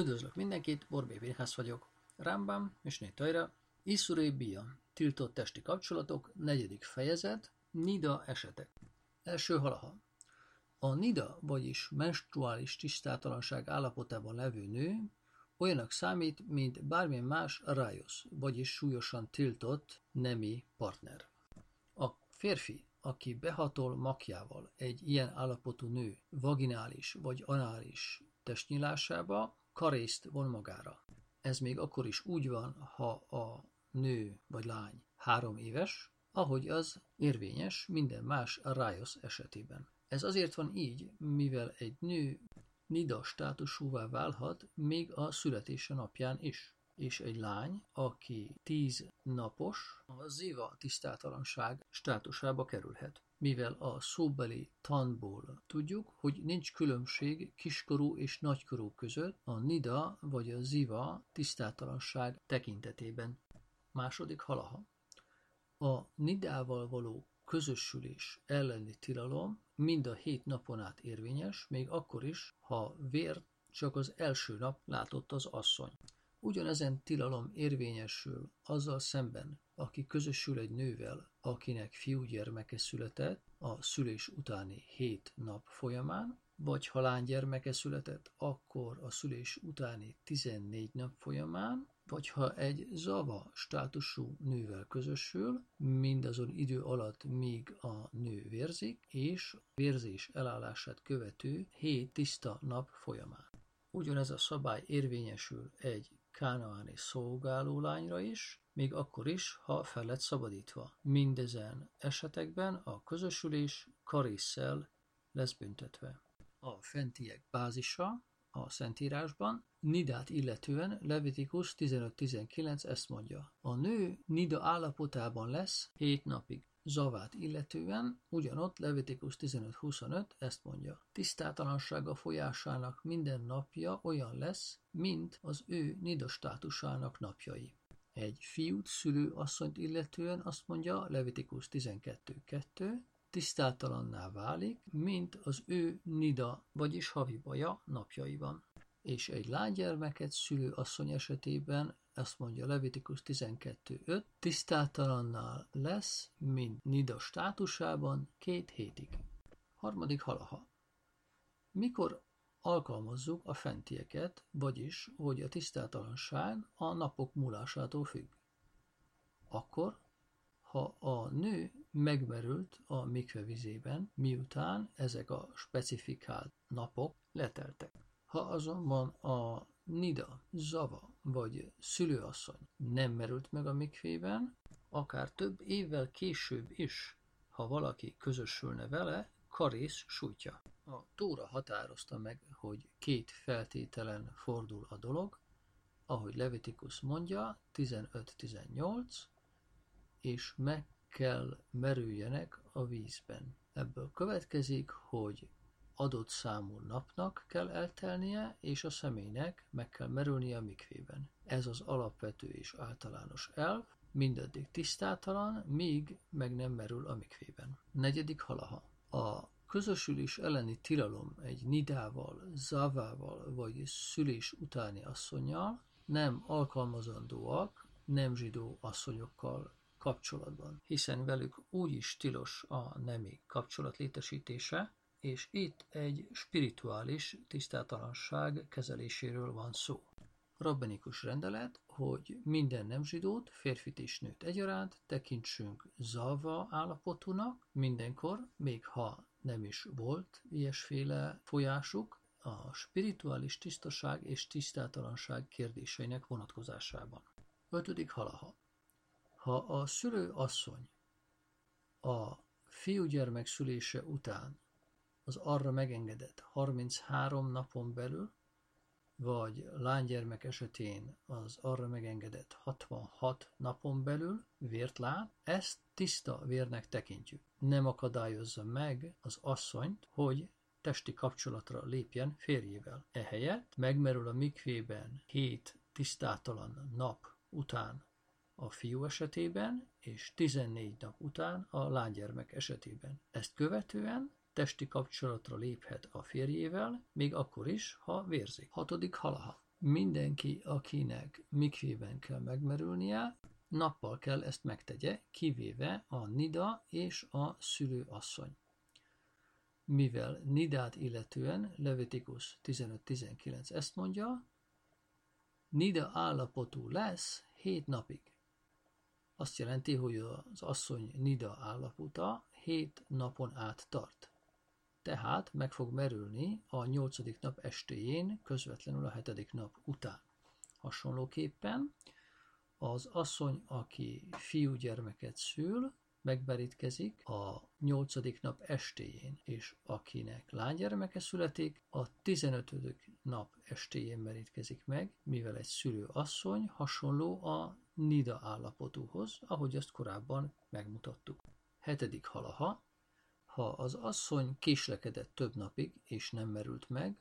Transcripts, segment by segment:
Üdvözlök mindenkit, Borbé Vérház vagyok. Rambam, Misné Tajra, Iszuré tiltott testi kapcsolatok, negyedik fejezet, Nida esetek. Első halaha. A nida, vagyis menstruális tisztátalanság állapotában levő nő olyanak számít, mint bármilyen más rájosz, vagyis súlyosan tiltott nemi partner. A férfi, aki behatol makjával egy ilyen állapotú nő vaginális vagy anális testnyilásába, karészt von magára. Ez még akkor is úgy van, ha a nő vagy lány három éves, ahogy az érvényes minden más rájosz esetében. Ez azért van így, mivel egy nő nida státusúvá válhat még a születése napján is és egy lány, aki tíz napos, a ziva tisztátalanság státusába kerülhet. Mivel a szóbeli tanból tudjuk, hogy nincs különbség kiskorú és nagykorú között a nida vagy a ziva tisztátalanság tekintetében. Második halaha. A nidával való közösülés elleni tilalom mind a hét napon át érvényes, még akkor is, ha vért csak az első nap látott az asszony. Ugyanezen tilalom érvényesül azzal szemben, aki közösül egy nővel, akinek fiúgyermeke született a szülés utáni hét nap folyamán, vagy ha lánygyermeke született, akkor a szülés utáni 14 nap folyamán, vagy ha egy zava státusú nővel közösül, mindazon idő alatt, míg a nő vérzik, és vérzés elállását követő hét tiszta nap folyamán. Ugyanez a szabály érvényesül egy kánaáni szolgálólányra is, még akkor is, ha fel lett szabadítva. Mindezen esetekben a közösülés karésszel lesz büntetve. A fentiek bázisa a Szentírásban Nidát illetően Levitikus 15.19 ezt mondja. A nő Nida állapotában lesz hét napig. Zavát illetően ugyanott Levitikus 15.25 ezt mondja. Tisztátalansága folyásának minden napja olyan lesz, mint az ő nida státusának napjai. Egy fiút szülő asszonyt illetően azt mondja Levitikus 12.2, tisztátalanná válik, mint az ő nida, vagyis havi baja napjaiban. És egy lánygyermeket szülő asszony esetében ezt mondja Levitikus 12.5, tisztáltalannál lesz, mint Nida státusában két hétig. Harmadik halaha. Mikor alkalmazzuk a fentieket, vagyis, hogy a tisztátalanság a napok múlásától függ? Akkor, ha a nő megmerült a mikve vizében, miután ezek a specifikált napok leteltek. Ha azonban a Nida, Zava vagy szülőasszony nem merült meg a mikvében, akár több évvel később is, ha valaki közösülne vele, karész sújtja. A Tóra határozta meg, hogy két feltételen fordul a dolog, ahogy Levitikus mondja, 15-18, és meg kell merüljenek a vízben. Ebből következik, hogy adott számú napnak kell eltelnie, és a személynek meg kell merülnie a mikvében. Ez az alapvető és általános elv, mindaddig tisztátalan, míg meg nem merül a mikvében. Negyedik halaha. A közösülés elleni tilalom egy nidával, zavával vagy szülés utáni asszonyjal nem alkalmazandóak nem zsidó asszonyokkal kapcsolatban, hiszen velük úgy is tilos a nemi kapcsolat létesítése, és itt egy spirituális tisztátalanság kezeléséről van szó. Rabbinikus rendelet, hogy minden nem zsidót, férfit és nőt egyaránt tekintsünk zava állapotúnak mindenkor, még ha nem is volt ilyesféle folyásuk, a spirituális tisztaság és tisztátalanság kérdéseinek vonatkozásában. Ötödik halaha. Ha a szülő asszony a fiúgyermek szülése után az arra megengedett 33 napon belül, vagy lánygyermek esetén az arra megengedett 66 napon belül vért lát, ezt tiszta vérnek tekintjük. Nem akadályozza meg az asszonyt, hogy testi kapcsolatra lépjen férjével. Ehelyett megmerül a mikvében hét tisztátalan nap után a fiú esetében, és 14 nap után a lánygyermek esetében. Ezt követően testi kapcsolatra léphet a férjével, még akkor is, ha vérzik. Hatodik halaha. Mindenki, akinek mikvében kell megmerülnie, nappal kell ezt megtegye, kivéve a nida és a szülőasszony. Mivel nidát illetően Levitikus 15-19 ezt mondja, nida állapotú lesz hét napig. Azt jelenti, hogy az asszony nida állapota hét napon át tart. Tehát meg fog merülni a nyolcadik nap estéjén, közvetlenül a hetedik nap után. Hasonlóképpen az asszony, aki fiúgyermeket szül, megmerítkezik a nyolcadik nap estéjén, és akinek lánygyermeke születik, a tizenötödik nap estéjén merítkezik meg, mivel egy szülő asszony hasonló a nida állapotúhoz, ahogy azt korábban megmutattuk. Hetedik halaha, ha az asszony késlekedett több napig, és nem merült meg,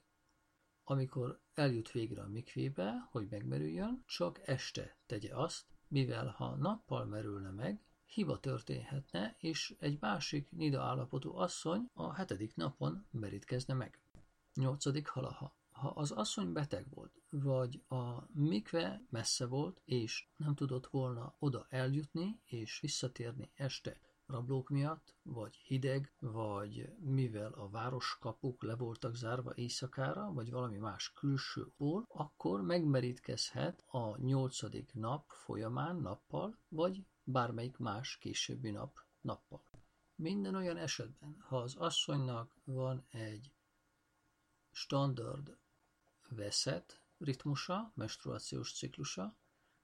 amikor eljut végre a mikvébe, hogy megmerüljön, csak este tegye azt, mivel ha nappal merülne meg, hiba történhetne, és egy másik nida állapotú asszony a hetedik napon merítkezne meg. Nyolcadik halaha. Ha az asszony beteg volt, vagy a mikve messze volt, és nem tudott volna oda eljutni, és visszatérni este rablók miatt, vagy hideg, vagy mivel a városkapuk le voltak zárva éjszakára, vagy valami más külső okból, akkor megmerítkezhet a nyolcadik nap folyamán nappal, vagy bármelyik más későbbi nap nappal. Minden olyan esetben, ha az asszonynak van egy standard veszett ritmusa, menstruációs ciklusa,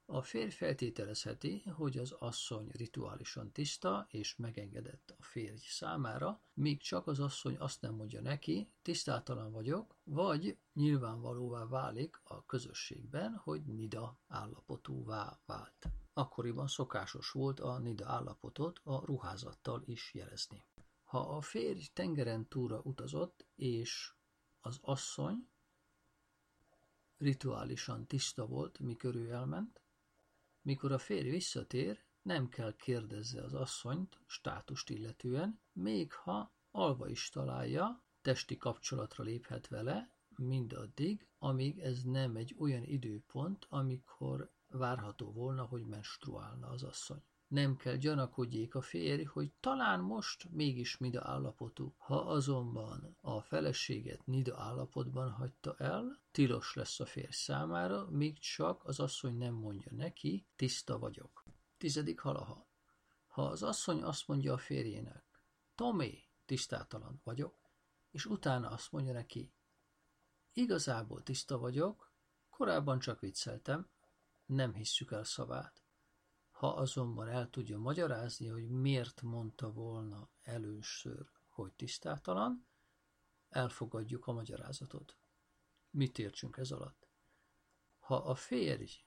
a férj feltételezheti, hogy az asszony rituálisan tiszta és megengedett a férj számára, míg csak az asszony azt nem mondja neki, tisztátalan vagyok, vagy nyilvánvalóvá válik a közösségben, hogy nida állapotúvá vált. Akkoriban szokásos volt a nida állapotot a ruházattal is jelezni. Ha a férj tengeren túra utazott, és az asszony rituálisan tiszta volt, mikor ő elment, mikor a férj visszatér, nem kell kérdezze az asszonyt státust illetően, még ha alva is találja, testi kapcsolatra léphet vele, mindaddig, amíg ez nem egy olyan időpont, amikor várható volna, hogy menstruálna az asszony. Nem kell gyanakodjék a férj, hogy talán most mégis mida állapotú. Ha azonban a feleséget nida állapotban hagyta el, tilos lesz a férj számára, míg csak az asszony nem mondja neki, tiszta vagyok. Tizedik halaha. Ha az asszony azt mondja a férjének, Tomé, tisztátalan vagyok, és utána azt mondja neki, igazából tiszta vagyok, korábban csak vicceltem, nem hisszük el szavát. Ha azonban el tudja magyarázni, hogy miért mondta volna először, hogy tisztátalan, elfogadjuk a magyarázatot. Mit értsünk ez alatt? Ha a férj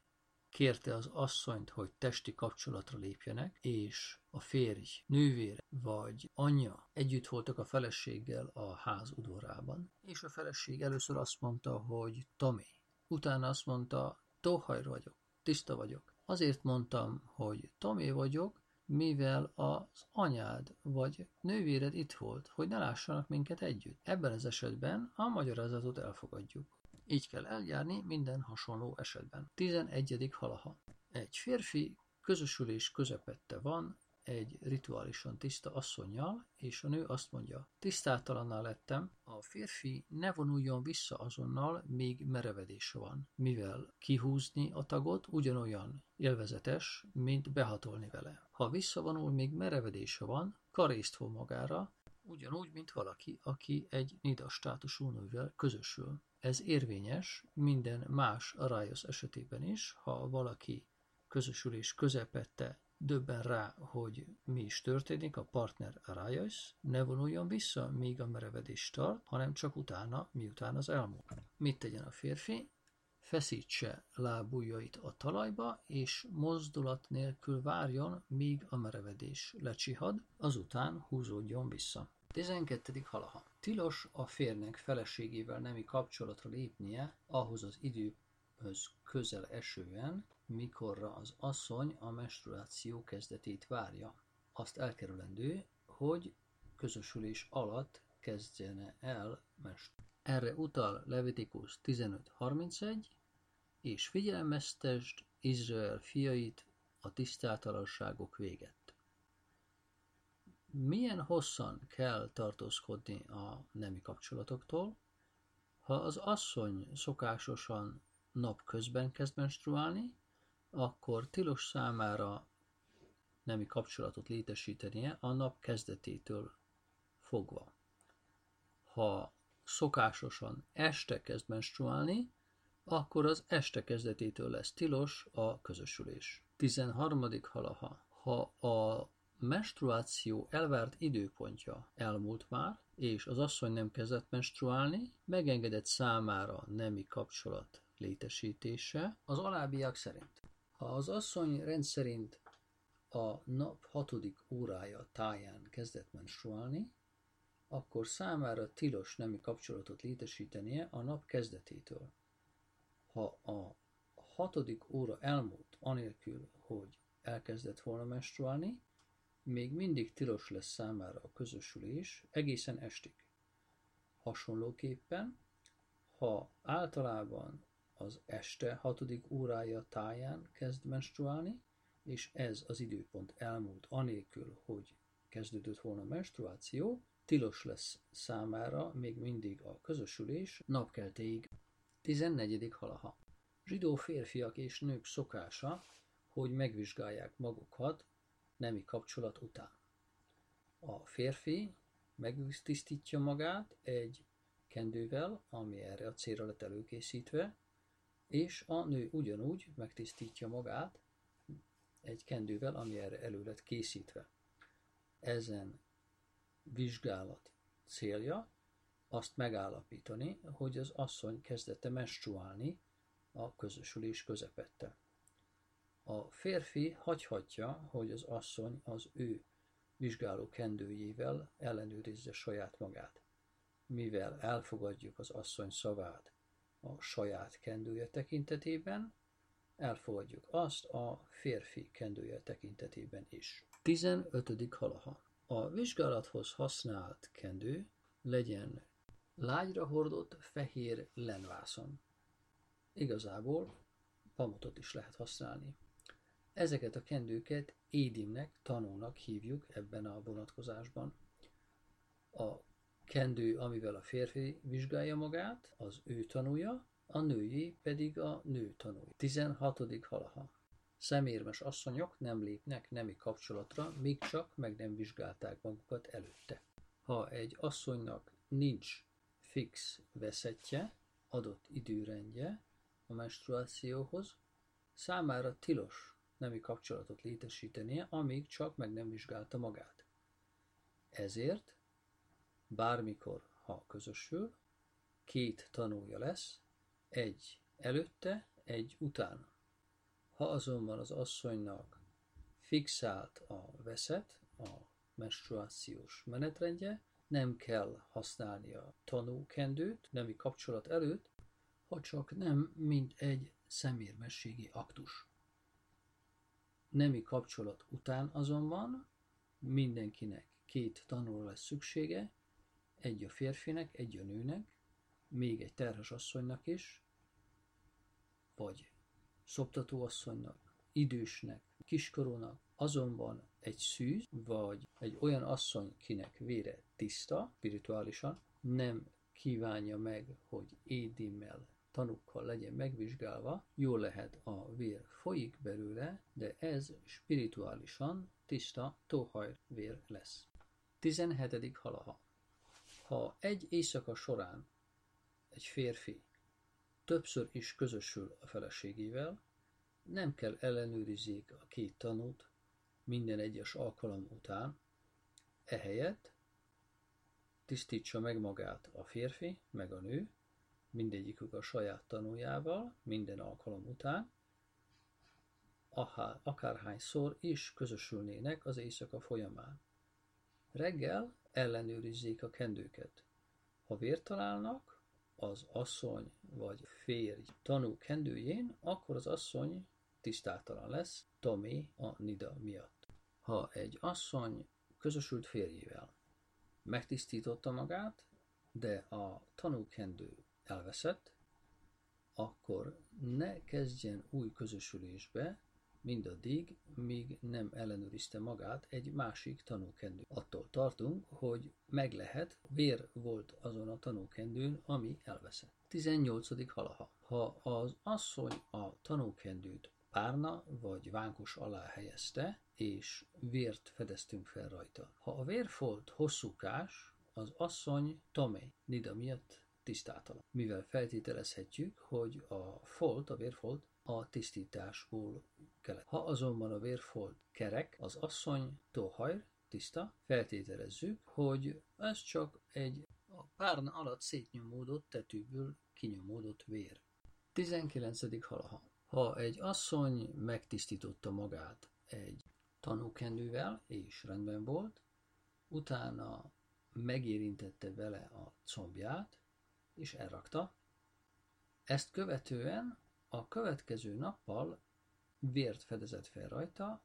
kérte az asszonyt, hogy testi kapcsolatra lépjenek, és a férj, nővére vagy anyja együtt voltak a feleséggel a ház udvarában, és a feleség először azt mondta, hogy Tomé, utána azt mondta, Tóhajr vagyok, tiszta vagyok. Azért mondtam, hogy Tomé vagyok, mivel az anyád vagy nővéred itt volt, hogy ne lássanak minket együtt. Ebben az esetben a magyarázatot elfogadjuk. Így kell eljárni minden hasonló esetben. 11. halaha. Egy férfi közösülés közepette van egy rituálisan tiszta asszonyjal, és a nő azt mondja, tisztátalanná lettem, a férfi ne vonuljon vissza azonnal, még merevedése van, mivel kihúzni a tagot ugyanolyan élvezetes, mint behatolni vele. Ha visszavonul, még merevedése van, karészt fog magára, ugyanúgy, mint valaki, aki egy nida státusú nővel közösül. Ez érvényes minden más arályos esetében is, ha valaki közösülés közepette döbben rá, hogy mi is történik, a partner rájössz, ne vonuljon vissza, míg a merevedés tart, hanem csak utána, miután az elmúlt. Mit tegyen a férfi? Feszítse lábujjait a talajba, és mozdulat nélkül várjon, míg a merevedés lecsihad, azután húzódjon vissza. 12. halaha. Tilos a férnek feleségével nemi kapcsolatra lépnie ahhoz az időhöz közel esően, mikorra az asszony a menstruáció kezdetét várja. Azt elkerülendő, hogy közösülés alatt kezdjene el menstruálni. Erre utal Levitikus 15.31, és figyelmeztesd Izrael fiait a tisztátalanságok véget. Milyen hosszan kell tartózkodni a nemi kapcsolatoktól? Ha az asszony szokásosan nap közben kezd menstruálni, akkor tilos számára nemi kapcsolatot létesítenie a nap kezdetétől fogva. Ha szokásosan este kezd menstruálni, akkor az este kezdetétől lesz tilos a közösülés. 13. halaha. Ha a menstruáció elvárt időpontja elmúlt már, és az asszony nem kezdett menstruálni, megengedett számára nemi kapcsolat létesítése az alábbiak szerint. Ha az asszony rendszerint a nap hatodik órája táján kezdett menstruálni, akkor számára tilos nemi kapcsolatot létesítenie a nap kezdetétől. Ha a hatodik óra elmúlt anélkül, hogy elkezdett volna menstruálni, még mindig tilos lesz számára a közösülés egészen estig. Hasonlóképpen, ha általában az este hatodik órája táján kezd menstruálni, és ez az időpont elmúlt anélkül, hogy kezdődött volna a menstruáció, tilos lesz számára még mindig a közösülés napkeltéig. 14. halaha. Zsidó férfiak és nők szokása, hogy megvizsgálják magukat nemi kapcsolat után. A férfi megtisztítja magát egy kendővel, ami erre a célra lett előkészítve, és a nő ugyanúgy megtisztítja magát egy kendővel, ami erre elő lett készítve. Ezen vizsgálat célja azt megállapítani, hogy az asszony kezdette menstruálni a közösülés közepette. A férfi hagyhatja, hogy az asszony az ő vizsgáló kendőjével ellenőrizze saját magát. Mivel elfogadjuk az asszony szavát a saját kendője tekintetében, elfogadjuk azt a férfi kendője tekintetében is. 15. halaha. A vizsgálathoz használt kendő legyen lágyra hordott fehér lenvászon. Igazából pamutot is lehet használni. Ezeket a kendőket édimnek, tanulnak hívjuk ebben a vonatkozásban. A kendő, amivel a férfi vizsgálja magát, az ő tanulja, a női pedig a nő tanulja. 16. halaha. Szemérmes asszonyok nem lépnek nemi kapcsolatra, míg csak meg nem vizsgálták magukat előtte. Ha egy asszonynak nincs fix veszetje, adott időrendje a menstruációhoz, számára tilos nemi kapcsolatot létesítenie, amíg csak meg nem vizsgálta magát. Ezért bármikor, ha közösül, két tanulja lesz, egy előtte, egy utána. Ha azonban az asszonynak fixált a veszet, a menstruációs menetrendje, nem kell használni a tanúkendőt nemi kapcsolat előtt, ha csak nem, mint egy szemérmességi aktus. Nemi kapcsolat után azonban mindenkinek két tanuló lesz szüksége, egy a férfinek, egy a nőnek, még egy terhes asszonynak is, vagy szoptatóasszonynak, idősnek, kiskorúnak, azonban egy szűz, vagy egy olyan asszony, kinek vére tiszta, spirituálisan, nem kívánja meg, hogy édimmel, tanukkal legyen megvizsgálva, jól lehet a vér folyik belőle, de ez spirituálisan tiszta tóhajr vér lesz. 17. halaha. Ha egy éjszaka során egy férfi többször is közösül a feleségével, nem kell ellenőrizzék a két tanút minden egyes alkalom után, ehelyett tisztítsa meg magát a férfi, meg a nő, mindegyikük a saját tanújával, minden alkalom után, akárhányszor is közösülnének az éjszaka folyamán. Reggel ellenőrizzék a kendőket. Ha vért találnak, az asszony vagy férj tanú kendőjén, akkor az asszony tisztátalan lesz, Tomi a Nida miatt. Ha egy asszony közösült férjével megtisztította magát, de a tanúkendő elveszett, akkor ne kezdjen új közösülésbe, mindaddig, míg nem ellenőrizte magát egy másik tanúkendő. Attól tartunk, hogy meg lehet, vér volt azon a tanúkendőn, ami elveszett. 18. halaha. Ha az asszony a tanúkendőt párna vagy vánkos alá helyezte, és vért fedeztünk fel rajta. Ha a vérfolt hosszúkás, az asszony Tomé Nida miatt tisztátalan. Mivel feltételezhetjük, hogy a folt, a vérfolt a tisztításból kelet. Ha azonban a vérfolt kerek, az asszony tohajr, tiszta, feltételezzük, hogy ez csak egy a párna alatt szétnyomódott tetűből kinyomódott vér. 19. halaha. Ha egy asszony megtisztította magát egy tanúkendővel, és rendben volt, utána megérintette vele a combját, és elrakta. Ezt követően a következő nappal vért fedezett fel rajta,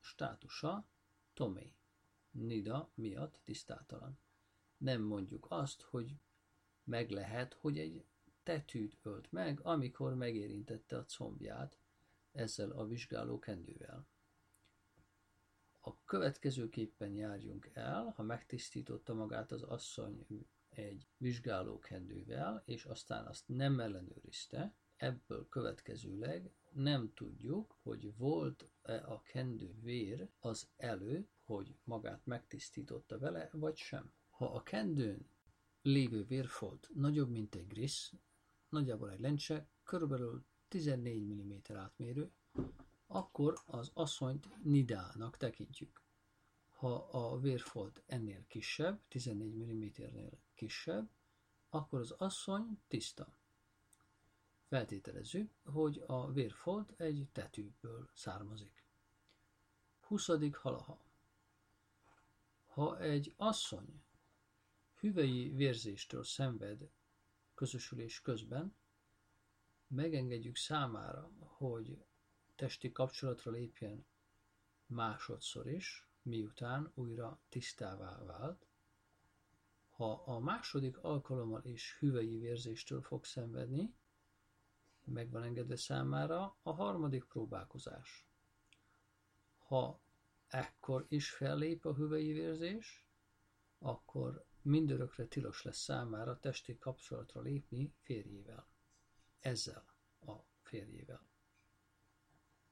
státusa Tomé, Nida miatt tisztátalan. Nem mondjuk azt, hogy meg lehet, hogy egy tetűt ölt meg, amikor megérintette a combját ezzel a vizsgáló kendővel. A következőképpen járjunk el, ha megtisztította magát az asszony egy vizsgálókendővel, és aztán azt nem ellenőrizte, ebből következőleg nem tudjuk, hogy volt-e a kendő vér az előtt, hogy magát megtisztította vele, vagy sem. Ha a kendőn lévő vérfolt nagyobb, mint egy grisz, nagyjából egy lencse, körülbelül 14 mm átmérő, akkor az asszonyt nidának tekintjük. Ha a vérfolt ennél kisebb, 14 mm-nél kisebb, akkor az asszony tiszta. Feltételezzük, hogy a vérfolt egy tetűből származik. 20. halaha. Ha egy asszony hüvei vérzéstől szenved közösülés közben, megengedjük számára, hogy testi kapcsolatra lépjen másodszor is, miután újra tisztává vált, ha a második alkalommal is hüvei vérzéstől fog szenvedni, meg van engedve számára a harmadik próbálkozás. Ha ekkor is fellép a hüvei vérzés, akkor mindörökre tilos lesz számára testi kapcsolatra lépni férjével. Ezzel a férjével.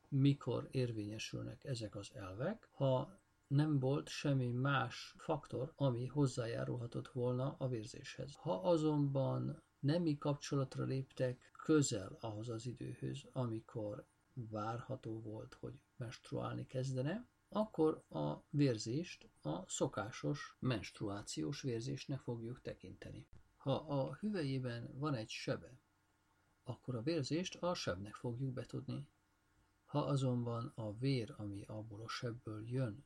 Mikor érvényesülnek ezek az elvek? Ha nem volt semmi más faktor, ami hozzájárulhatott volna a vérzéshez. Ha azonban nemi kapcsolatra léptek közel ahhoz az időhöz, amikor várható volt, hogy menstruálni kezdene, akkor a vérzést a szokásos menstruációs vérzésnek fogjuk tekinteni. Ha a hüvelyében van egy sebe, akkor a vérzést a sebnek fogjuk betudni. Ha azonban a vér, ami abból a sebből jön,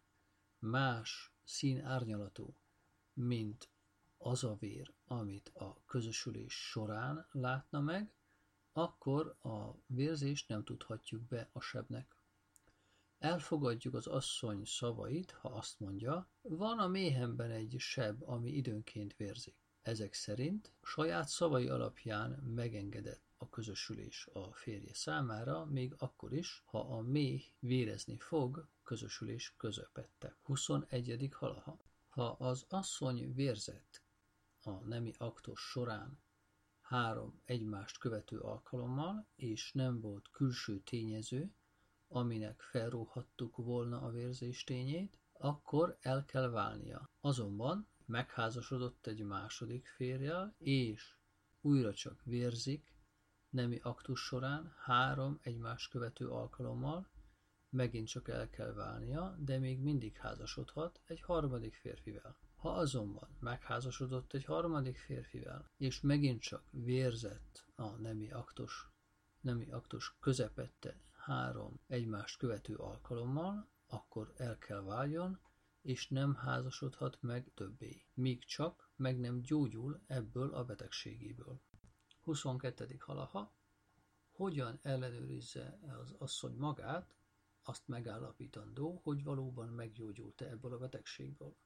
más színárnyalatú, mint az a vér, amit a közösülés során látna meg, akkor a vérzést nem tudhatjuk be a sebnek. Elfogadjuk az asszony szavait, ha azt mondja, van a méhemben egy seb, ami időnként vérzik. Ezek szerint saját szavai alapján megengedett a közösülés a férje számára, még akkor is, ha a méh vérezni fog közösülés közepette. 21. halaha. Ha az asszony vérzett a nemi aktus során három egymást követő alkalommal, és nem volt külső tényező, aminek felróhattuk volna a vérzés akkor el kell válnia. Azonban megházasodott egy második férjel, és újra csak vérzik, nemi aktus során három egymás követő alkalommal, megint csak el kell válnia, de még mindig házasodhat egy harmadik férfivel. Ha azonban megházasodott egy harmadik férfivel, és megint csak vérzett a nemi aktus, nemi aktus közepette három egymást követő alkalommal, akkor el kell váljon, és nem házasodhat meg többé, míg csak meg nem gyógyul ebből a betegségéből. 22. halaha, hogyan ellenőrizze az asszony magát, azt megállapítandó, hogy valóban meggyógyult-e ebből a betegségből.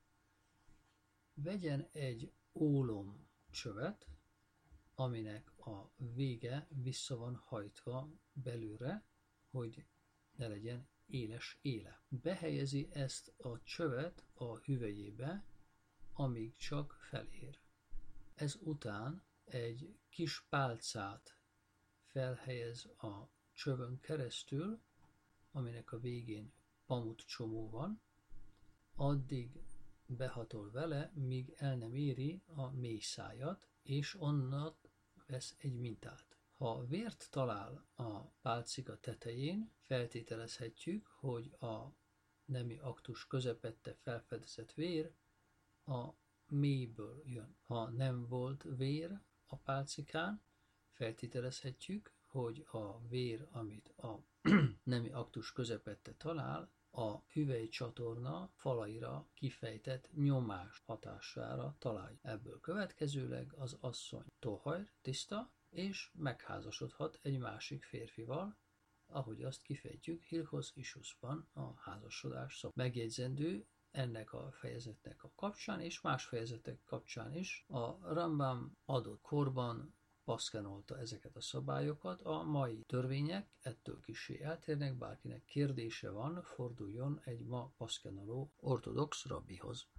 Vegyen egy ólom csövet, aminek a vége vissza van hajtva belőle, hogy ne legyen éles éle. Behelyezi ezt a csövet a hüvelyébe, amíg csak felér. Ez után egy kis pálcát felhelyez a csövön keresztül, aminek a végén pamut csomó van, addig behatol vele, míg el nem éri a mély szájat, és onnan vesz egy mintát. Ha vért talál a pálcika tetején, feltételezhetjük, hogy a nemi aktus közepette felfedezett vér a mélyből jön. Ha nem volt vér a pálcikán, feltételezhetjük, hogy a vér, amit a nemi aktus közepette talál, a hüvely csatorna falaira kifejtett nyomás hatására találj. Ebből következőleg az asszony tohajr, tiszta, és megházasodhat egy másik férfival, ahogy azt kifejtjük Hilhos Isusban a házasodás szó. Megjegyzendő, ennek a fejezetnek a kapcsán és más fejezetek kapcsán is a Rambam adott korban paszkenolta ezeket a szabályokat. A mai törvények ettől kisé eltérnek, bárkinek kérdése van, forduljon egy ma paszkenoló ortodox rabbihoz.